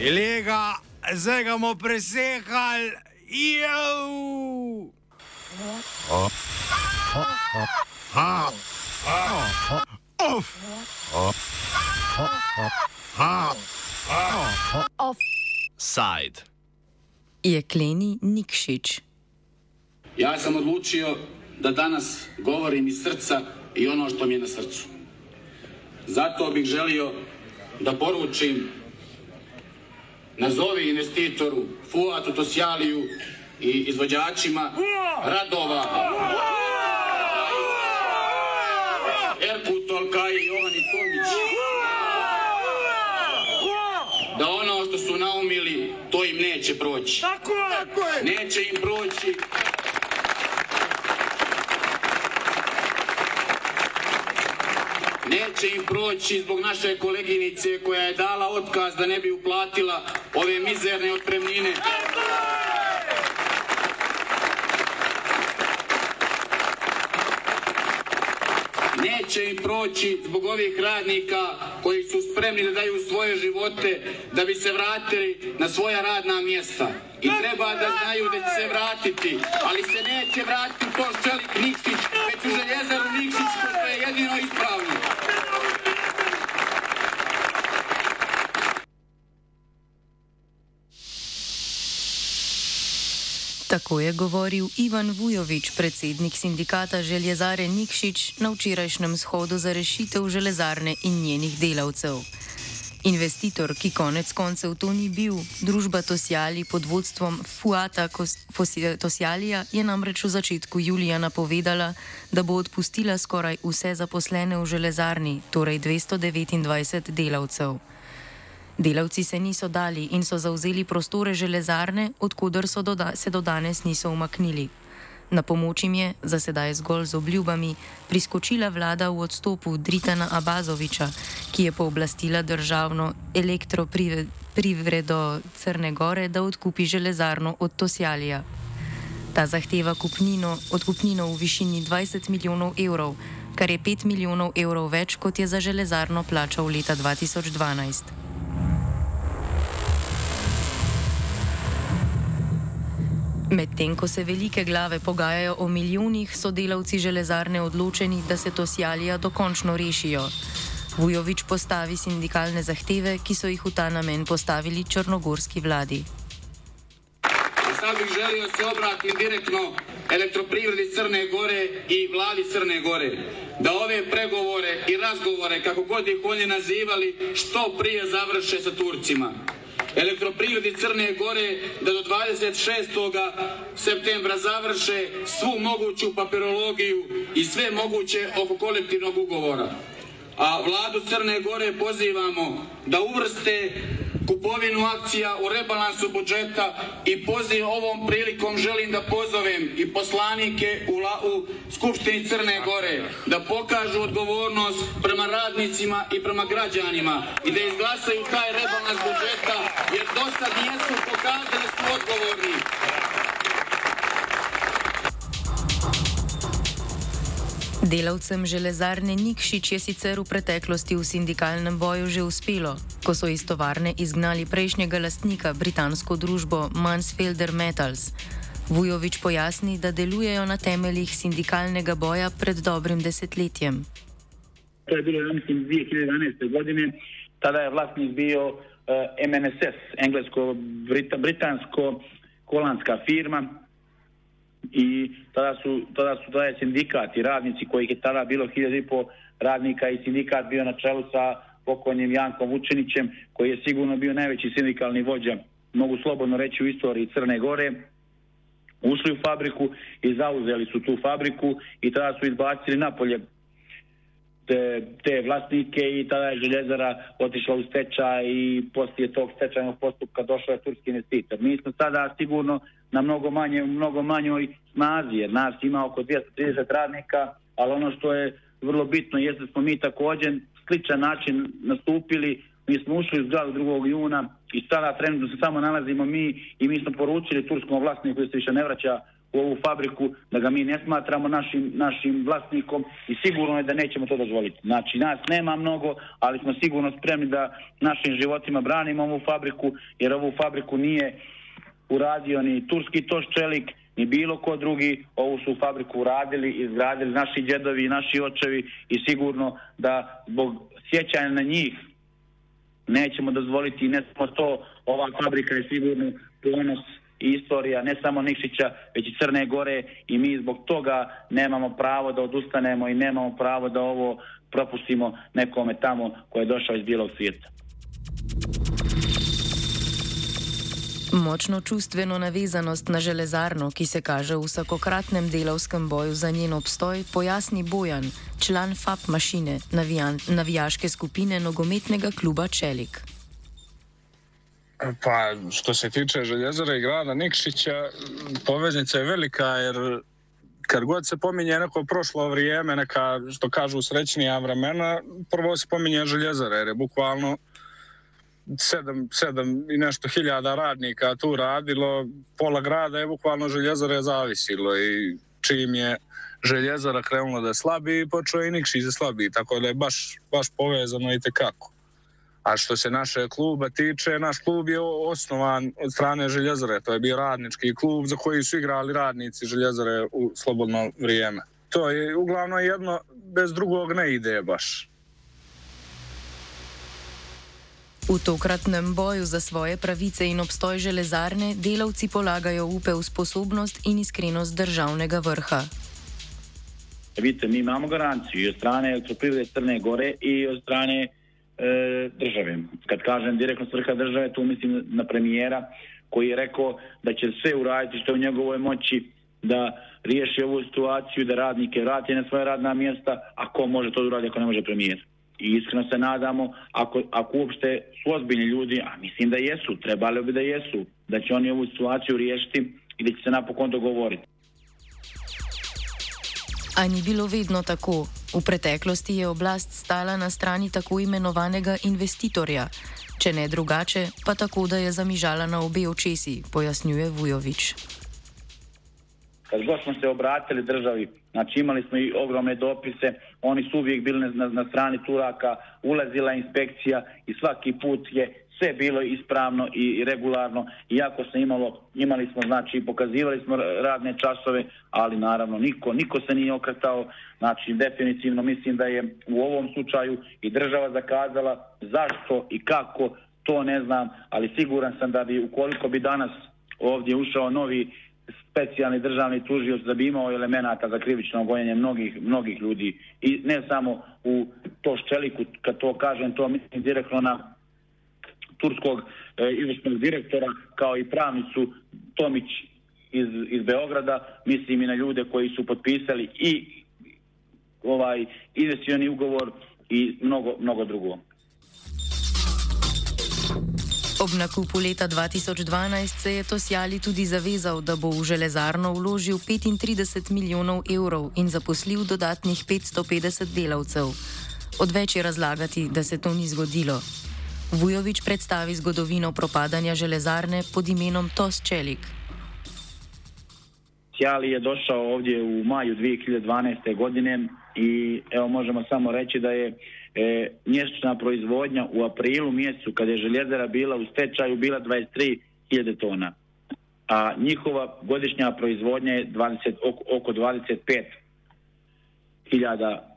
Ili ga, zdaj ga bomo presehali. Jau! Side. Jekleni Nikšič. Ja sam odlučio da danas govorim iz srca i ono što mi je na srcu. Zato bih želio da poručim nazovi investitoru Fuatu Tosjaliju i izvođačima radova Erku Tolkaj i Jovani Tomić da ono što su naumili to im neće proći. Tako je! Neće im proći Neće im proći zbog naše koleginice koja je dala otkaz da ne bi uplatila ove mizerne otpremnine. Neće im proći zbog ovih radnika koji su spremni da daju svoje živote da bi se vratili na svoja radna mjesta. I treba da znaju da će se vratiti, ali se neće vratiti to Ščelik Nikšić, već u željezaru Nikšić, što je jedino ispravno. Tako je govoril Ivan Vujovič, predsednik sindikata željezare Nikšič na včerajšnjem shodu za rešitev železarne in njenih delavcev. Investitor, ki konec koncev to ni bil, družba Tosjali pod vodstvom Fuata Tosjalija, je namreč v začetku julija napovedala, da bo odpustila skoraj vse zaposlene v železarni, torej 229 delavcev. Delavci se niso dali in so zauzeli prostore železarne, odkudar so do se do danes niso umaknili. Na pomoč jim je, za sedaj zgolj z obljubami, priskočila vlada v odstopu Dritana Abazoviča, ki je pooblastila državno elektroprivredo Crne Gore, da odkupi železarno od Tosjalija. Ta zahteva kupnino, odkupnino v višini 20 milijonov evrov, kar je 5 milijonov evrov več, kot je za železarno plačal leta 2012. Medtem ko se velike glave pogajajo o milijonih, so delavci železarne odločeni, da se to sjalija dokončno rešijo. Vujovič postavi sindikalne zahteve, ki so jih v ta namen postavili črnogorski vladi. Bih želio se obratiti direktno elektroprivredi Crne Gore i vladi Crne Gore da ove pregovore i razgovore, kako god ih oni nazivali, što prije završe sa Turcima elektroprivredi Crne Gore da do 26. septembra završe svu moguću papirologiju i sve moguće oko kolektivnog ugovora. A vladu Crne Gore pozivamo da uvrste kupovinu akcija u rebalansu budžeta i poziv ovom prilikom želim da pozovem i poslanike u, la, u Skupštini Crne Gore da pokažu odgovornost prema radnicima i prema građanima i da izglasaju taj rebalans budžeta jer do sad nijesu pokazali da su odgovorni. Delavcem železarne Nikšič je sicer v preteklosti v sindikalnem boju že uspelo, ko so iz tovarne izgnali prejšnjega lastnika, britansko družbo Mansfelder Metals. Vujovič pojasni, da delujejo na temeljih sindikalnega boja pred dobrim desetletjem. To je bilo, mislim, 2011. godine. Tada je vlasnik bio Eh, MNSS, englesko-britansko-holandska firma, i tada su, tada su tada je sindikat i radnici kojih je tada bilo hiljada i po radnika i sindikat bio na čelu sa pokojnim Jankom Vučinićem koji je sigurno bio najveći sindikalni vođa mogu slobodno reći u istoriji Crne Gore. Ušli u fabriku i zauzeli su tu fabriku i tada su izbacili napolje te, te vlasnike i tada je željezara otišla u stečaj i poslije tog stečajnog postupka došao je turski investitor. Mi smo sada sigurno na mnogo manje, mnogo manjoj snazi, jer nas ima oko 230 radnika, ali ono što je vrlo bitno jeste da smo mi također sličan način nastupili, mi smo ušli u zgradu 2. juna i sada trenutno se samo nalazimo mi i mi smo poručili turskom vlasniku koji se više ne vraća u ovu fabriku, da ga mi ne smatramo našim, našim vlasnikom i sigurno je da nećemo to dozvoliti. Znači, nas nema mnogo, ali smo sigurno spremni da našim životima branimo ovu fabriku, jer ovu fabriku nije uradio ni turski toš čelik, ni bilo ko drugi, ovu su fabriku uradili, izgradili naši djedovi i naši očevi i sigurno da zbog sjećanja na njih nećemo dozvoliti ne samo to, ova fabrika je sigurno ponos istorija ne samo Nikšića, već i Crne Gore i mi zbog toga nemamo pravo da odustanemo i nemamo pravo da ovo propustimo nekome tamo ko je došao iz bijelog svijeta. Močno čustveno navezanost na železarno, ki se kaže v vsakokratnem delovskem boju za njen obstoj, pojasni Bojan, član FAP mašine, navijan, navijaške skupine nogometnega kluba Čelik. Pa, što se tiče željezara i grada Nikšića, poveznica je velika jer kad god se pominje neko prošlo vrijeme, neka, što kažu, srećnija vremena, prvo se pominje željezara jer je bukvalno sedam, sedam i nešto hiljada radnika tu radilo, pola grada je bukvalno željezare zavisilo i čim je željezara krenula da slabi, počeo i Nikšić da slabi, tako da je baš, baš povezano i tekako. A što se naše kluba tiče, naš klub je osnovan od strane Željezare. To je bio radnički klub za koji su igrali radnici Željezare u slobodno vrijeme. To je uglavnom jedno, bez drugog ne ide baš. V tokratnem boju za svoje pravice in obstoj železarne delavci polagajo upe v sposobnost in iskrenost državnega vrha. Vidite, mi imamo garanciju i od strane elektroprivrede Crne Gore i od strane države. Kad kažem direktno svrha države, tu mislim na premijera koji je rekao da će sve uraditi što u njegovoj moći da riješi ovu situaciju, da radnike vrati na svoje radna mjesta, a ko može to uraditi ako ne može premijer. I iskreno se nadamo, ako, ako uopšte su ozbiljni ljudi, a mislim da jesu, trebali bi da jesu, da će oni ovu situaciju riješiti i da će se napokon dogovoriti. A ni bilo vedno tako. V preteklosti je oblast stala na strani tako imenovanega investitorja, če ne drugače, pa tako, da je zamižala na obe očesi, pojasnjuje Vujovič. Kad god smo se obratili državi, znači imali smo i ogromne dopise, oni su uvijek bili na, na strani Turaka, ulazila inspekcija i svaki put je sve bilo ispravno i regularno, iako se imalo, imali smo, znači, pokazivali smo radne časove, ali naravno niko, niko se nije okretao, znači, definitivno mislim da je u ovom slučaju i država zakazala zašto i kako, to ne znam, ali siguran sam da bi, ukoliko bi danas ovdje ušao novi specijalni državni tužioc da bi imao elemenata za krivično gonjenje mnogih, mnogih ljudi. I ne samo u to ščeliku, kad to kažem, to mislim direktno na turskog e, izvršnog direktora kao i pravnicu Tomić iz, iz Beograda, mislim i na ljude koji su potpisali i ovaj investicioni ugovor i mnogo, mnogo drugo. Ob nakupu leta 2012 se je Tosjali tudi zavezal, da bo v železarno vložil 35 milijonov evrov in zaposlil dodatnih 550 delavcev. Odveč je razlagati, da se to ni zgodilo. Vujovič predstavi zgodovino propadanja železarne pod imenom Tos Čelik. Sjali je došao ovdje u maju 2012. godine i evo možemo samo reći da je e, mjesečna proizvodnja u aprilu mjesecu kada je željezara bila u stečaju bila 23.000 tona. A njihova godišnja proizvodnja je 20, oko, oko 25.000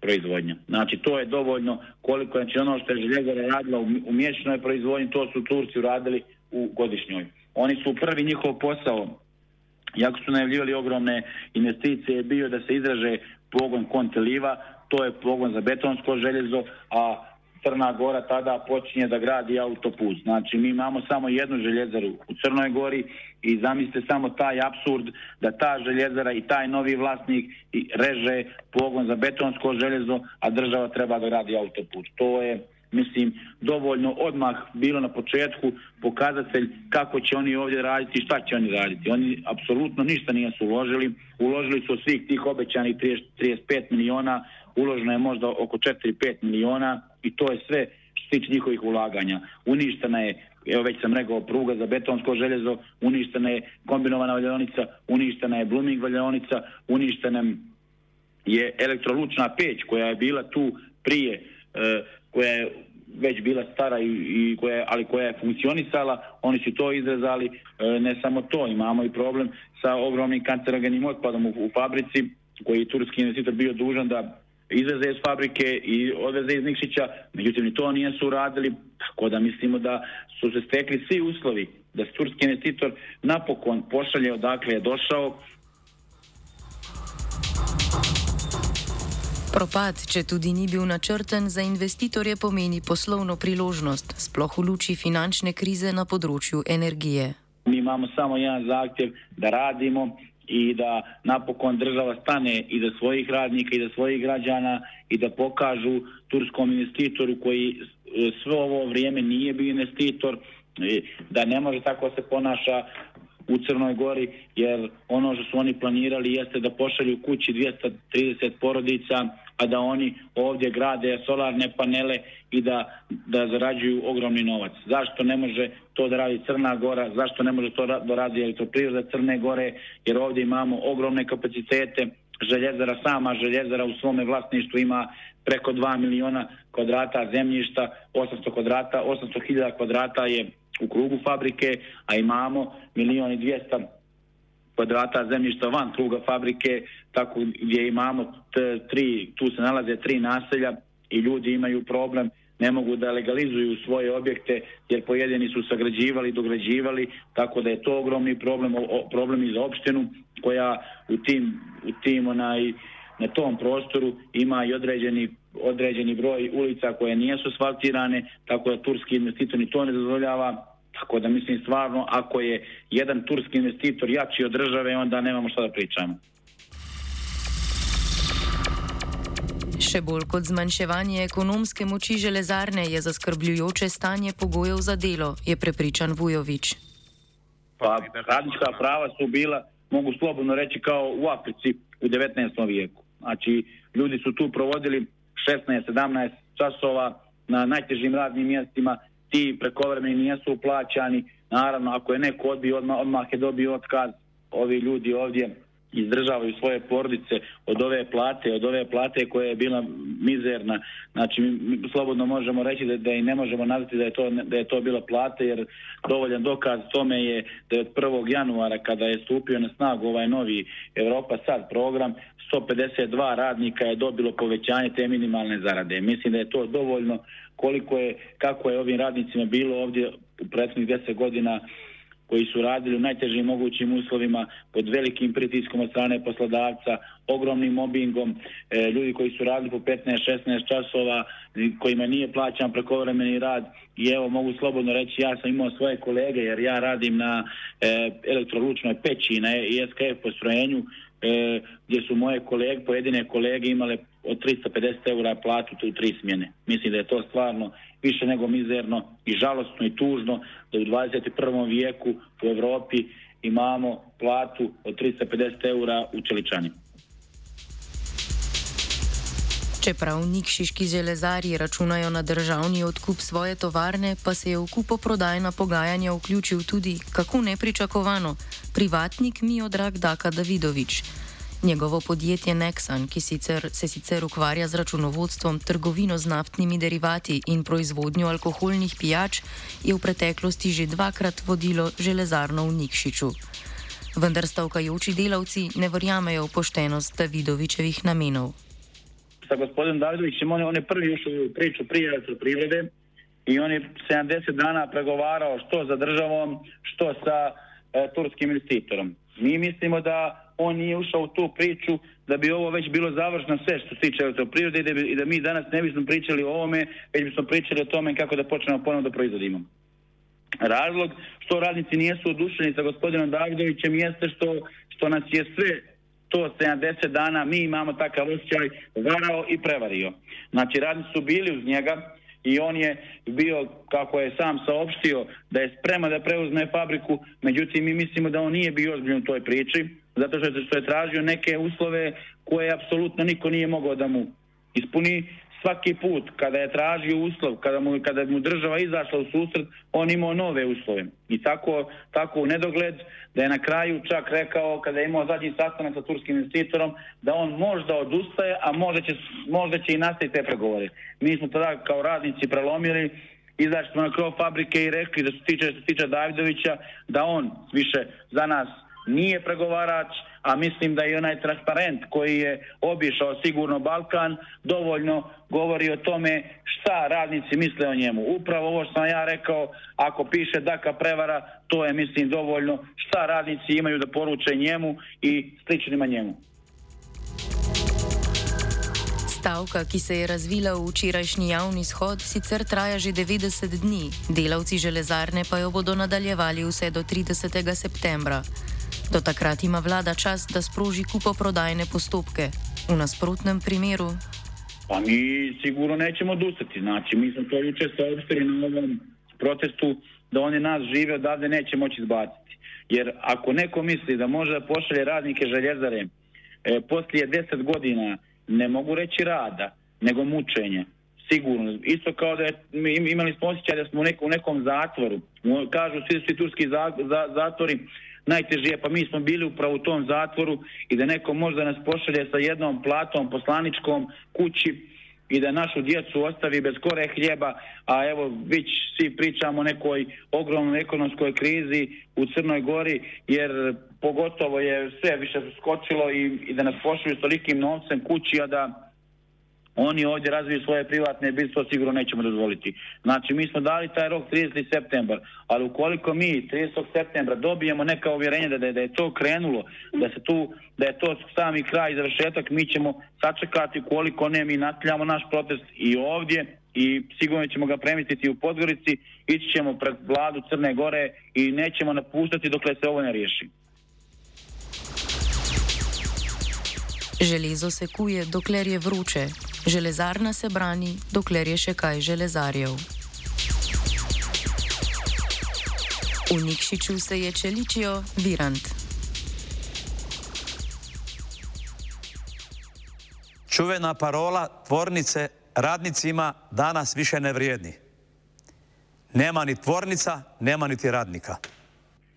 proizvodnja. Znači to je dovoljno koliko znači, ono što je željezara radila u, u mjesečnoj proizvodnji, to su Turci uradili u godišnjoj. Oni su prvi njihov posao, jako su najavljivali ogromne investicije, bio da se izraže pogon Konteliva, to je pogon za betonsko željezo, a Crna Gora tada počinje da gradi autoput. Znači mi imamo samo jednu željezaru u Crnoj Gori i zamislite samo taj absurd da ta željezara i taj novi vlasnik reže pogon za betonsko željezo, a država treba da gradi autoput. To je mislim, dovoljno odmah bilo na početku pokazatelj kako će oni ovdje raditi i šta će oni raditi. Oni apsolutno ništa nisu uložili. Uložili su svih tih obećanih 30, 35 miliona, uloženo je možda oko 4-5 miliona i to je sve što se tiče njihovih ulaganja. Uništena je, evo već sam rekao, pruga za betonsko željezo, uništena je kombinovana valjonica, uništena je blooming valjonica, uništena je elektrolučna peć koja je bila tu prije, e, koja je već bila stara i, i koja, ali koja je funkcionisala, oni su to izrezali, e, ne samo to, imamo i problem sa ogromnim kancerogenim otpadom u, u fabrici, koji je turski investitor bio dužan da izveze iz fabrike i odveze iz Nikšića, međutim ni to nijesu uradili, tako da mislimo da su se stekli svi uslovi da se turski investitor napokon pošalje odakle je došao, Propad, če tudi ni bil načrten, za investitorje pomeni poslovno priložnost, sploh v luči finančne krize na področju energije. Mi imamo samo jedan zahtjev da radimo i da napokon država stane i da svojih radnika i da svojih građana i da pokažu turskom investitoru koji sve ovo vrijeme nije bio investitor, e, da ne može tako se ponaša u Crnoj Gori, jer ono što su oni planirali jeste da pošalju kući 230 porodica, a da oni ovdje grade solarne panele i da, da zarađuju ogromni novac. Zašto ne može to da radi Crna Gora, zašto ne može to da radi elektroprivreda Crne Gore, jer ovdje imamo ogromne kapacitete, željezara sama, željezara u svome vlasništvu ima preko 2 miliona kvadrata zemljišta, 800 kvadrata, 800 hiljada kvadrata je u krugu fabrike, a imamo milion i 200 kvadrata zemljišta van kruga fabrike, tako gdje imamo tri, tu se nalaze tri naselja i ljudi imaju problem, ne mogu da legalizuju svoje objekte jer pojedini su sagrađivali, dograđivali, tako da je to ogromni problem, problem i za opštinu koja u tim, u tim onaj, na tom prostoru ima i određeni određeni broj ulica koje nijesu asfaltirane, tako da turski investitor ni to ne dozvoljava, tako da mislim stvarno ako je jedan turski investitor jači od države, onda nemamo šta da pričamo. Še bolj kot zmanjševanje ekonomske moči železarne je zaskrbljujoče stanje pogojev za delo, je prepričan Vujovič. Pa, radnička prava su bila, mogu slobodno reći, kao u Africi u 19. vijeku. Znači, ljudi su tu provodili 16-17 časova na najtežim radnim mjestima, ti prekovremeni nijesu uplaćani, naravno ako je neko odbio, odmah, odmah je dobio otkaz, ovi ljudi ovdje izdržavaju svoje porodice od ove plate, od ove plate koja je bila mizerna. Znači, mi slobodno možemo reći da, da i ne možemo nazvati da je, to, da je to bila plata, jer dovoljan dokaz tome je da je od 1. januara, kada je stupio na snagu ovaj novi Evropa sad program, 152 radnika je dobilo povećanje te minimalne zarade. Mislim da je to dovoljno koliko je, kako je ovim radnicima bilo ovdje u prethodnih 10 godina koji su radili u najtežim mogućim uslovima pod velikim pritiskom od strane poslodavca, ogromnim mobbingom, e, ljudi koji su radili po 15-16 časova, kojima nije plaćan prekovremeni rad. I evo mogu slobodno reći ja sam imao svoje kolege jer ja radim na e, elektrolučnoj peći na ISKF postrojenju e, gdje su moje kolege, pojedine kolege imale od 350 eura platu tu tri smjene. Mislim da je to stvarno više nego mizerno i žalostno i tužno da u 21. vijeku u Evropi imamo platu od 350 eura u Čeličani. Čeprav nikšiški železarji računajo na državni odkup svoje tovarne, pa se je v kupoprodajna pogajanja vključil tudi, kako nepričakovano, privatnik Miodrag Daka Davidovič. Njegovo podjetje Nexan, ki sicer, se sicer ukvarja z računovodstvom, trgovino z naftnimi derivati in proizvodnjo alkoholnih pijač, je v preteklosti že dvakrat vodilo železarno v Nikšiču. Vendar stavkajoči delavci ne verjamejo v poštenost Davidovičevih namenov. Sa gospodom Davidovičem on je, on je prvi ušao u priču prije elektroprivrede i on je 70 dana pregovarao što za državom, što sa e, turskim investitorom. Mi mislimo da on nije ušao u tu priču da bi ovo već bilo završno sve što se tiče elektroprirode i da, bi, i da mi danas ne bismo pričali o ovome, već bismo pričali o tome kako da počnemo ponovno da proizvodimo. Razlog što radnici nijesu odušeni sa gospodinom Davidovićem jeste što, što nas je sve to 70 dana, mi imamo takav osjećaj, varao i prevario. Znači, radnici su bili uz njega, i on je bio, kako je sam saopštio, da je sprema da preuzme fabriku, međutim mi mislimo da on nije bio ozbiljen u toj priči, zato što je, što je tražio neke uslove koje apsolutno niko nije mogao da mu ispuni svaki put kada je tražio uslov, kada mu, kada mu država izašla u susret, on imao nove uslove. I tako, tako u nedogled da je na kraju čak rekao kada je imao zadnji sastanak sa turskim investitorom da on možda odustaje, a možda će, možda će i nastaviti te pregovore. Mi smo tada kao radnici prelomili izašli smo na krov fabrike i rekli da se tiče, što se tiče Davidovića, da on više za nas nije pregovarač, a mislim da i onaj transparent koji je obišao sigurno Balkan dovoljno govori o tome šta radnici misle o njemu. Upravo ovo što sam ja rekao, ako piše Daka prevara, to je mislim dovoljno šta radnici imaju da poruče njemu i sličnima njemu. Stavka, ki se je razvila v včerajšnji javni shod, sicer traja že 90 dni, delavci železarne pa jo bodo nadaljevali vse do 30. septembra. Do takrat ima vlada čas, da sproži kupoprodajne postopke. V nasprotnem primeru. Pa mi sigurno nećemo odustati. Znači, mi smo to juče saopštili na ovom protestu da oni nas žive odavde neće moći izbaciti. Jer ako neko misli da može da pošalje radnike željezare e, poslije deset godina, ne mogu reći rada, nego mučenje. Sigurno. Isto kao da je, imali smo osjećaj da smo u nekom, zatvoru. Kažu svi, svi turski za, za, zatvori, najtežije, pa mi smo bili upravo u tom zatvoru i da neko možda nas pošalje sa jednom platom poslaničkom kući i da našu djecu ostavi bez kore hljeba, a evo već svi pričamo o nekoj ogromnoj ekonomskoj krizi u Crnoj Gori, jer pogotovo je sve više skočilo i, i da nas pošalju s tolikim novcem kući, a da oni ovdje razviju svoje privatne biznis, to sigurno nećemo dozvoliti. Znači, mi smo dali taj rok 30. septembar, ali ukoliko mi 30. septembra dobijemo neka uvjerenja da, da, da je to krenulo, da se tu, da je to sami kraj i završetak, mi ćemo sačekati koliko ne, mi natljamo naš protest i ovdje i sigurno ćemo ga premisliti u Podgorici, ići ćemo pred vladu Crne Gore i nećemo napuštati dokle se ovo ne riješi. Železo se kuje, dokler je vroče, železarna se brani, dokler je še kaj železarjev. V Nikšiču se je čeličijo Virant. Čuvena parola tvornice radnicima danas više ne vrijedi. Nema ni tvornica, nema niti radnika.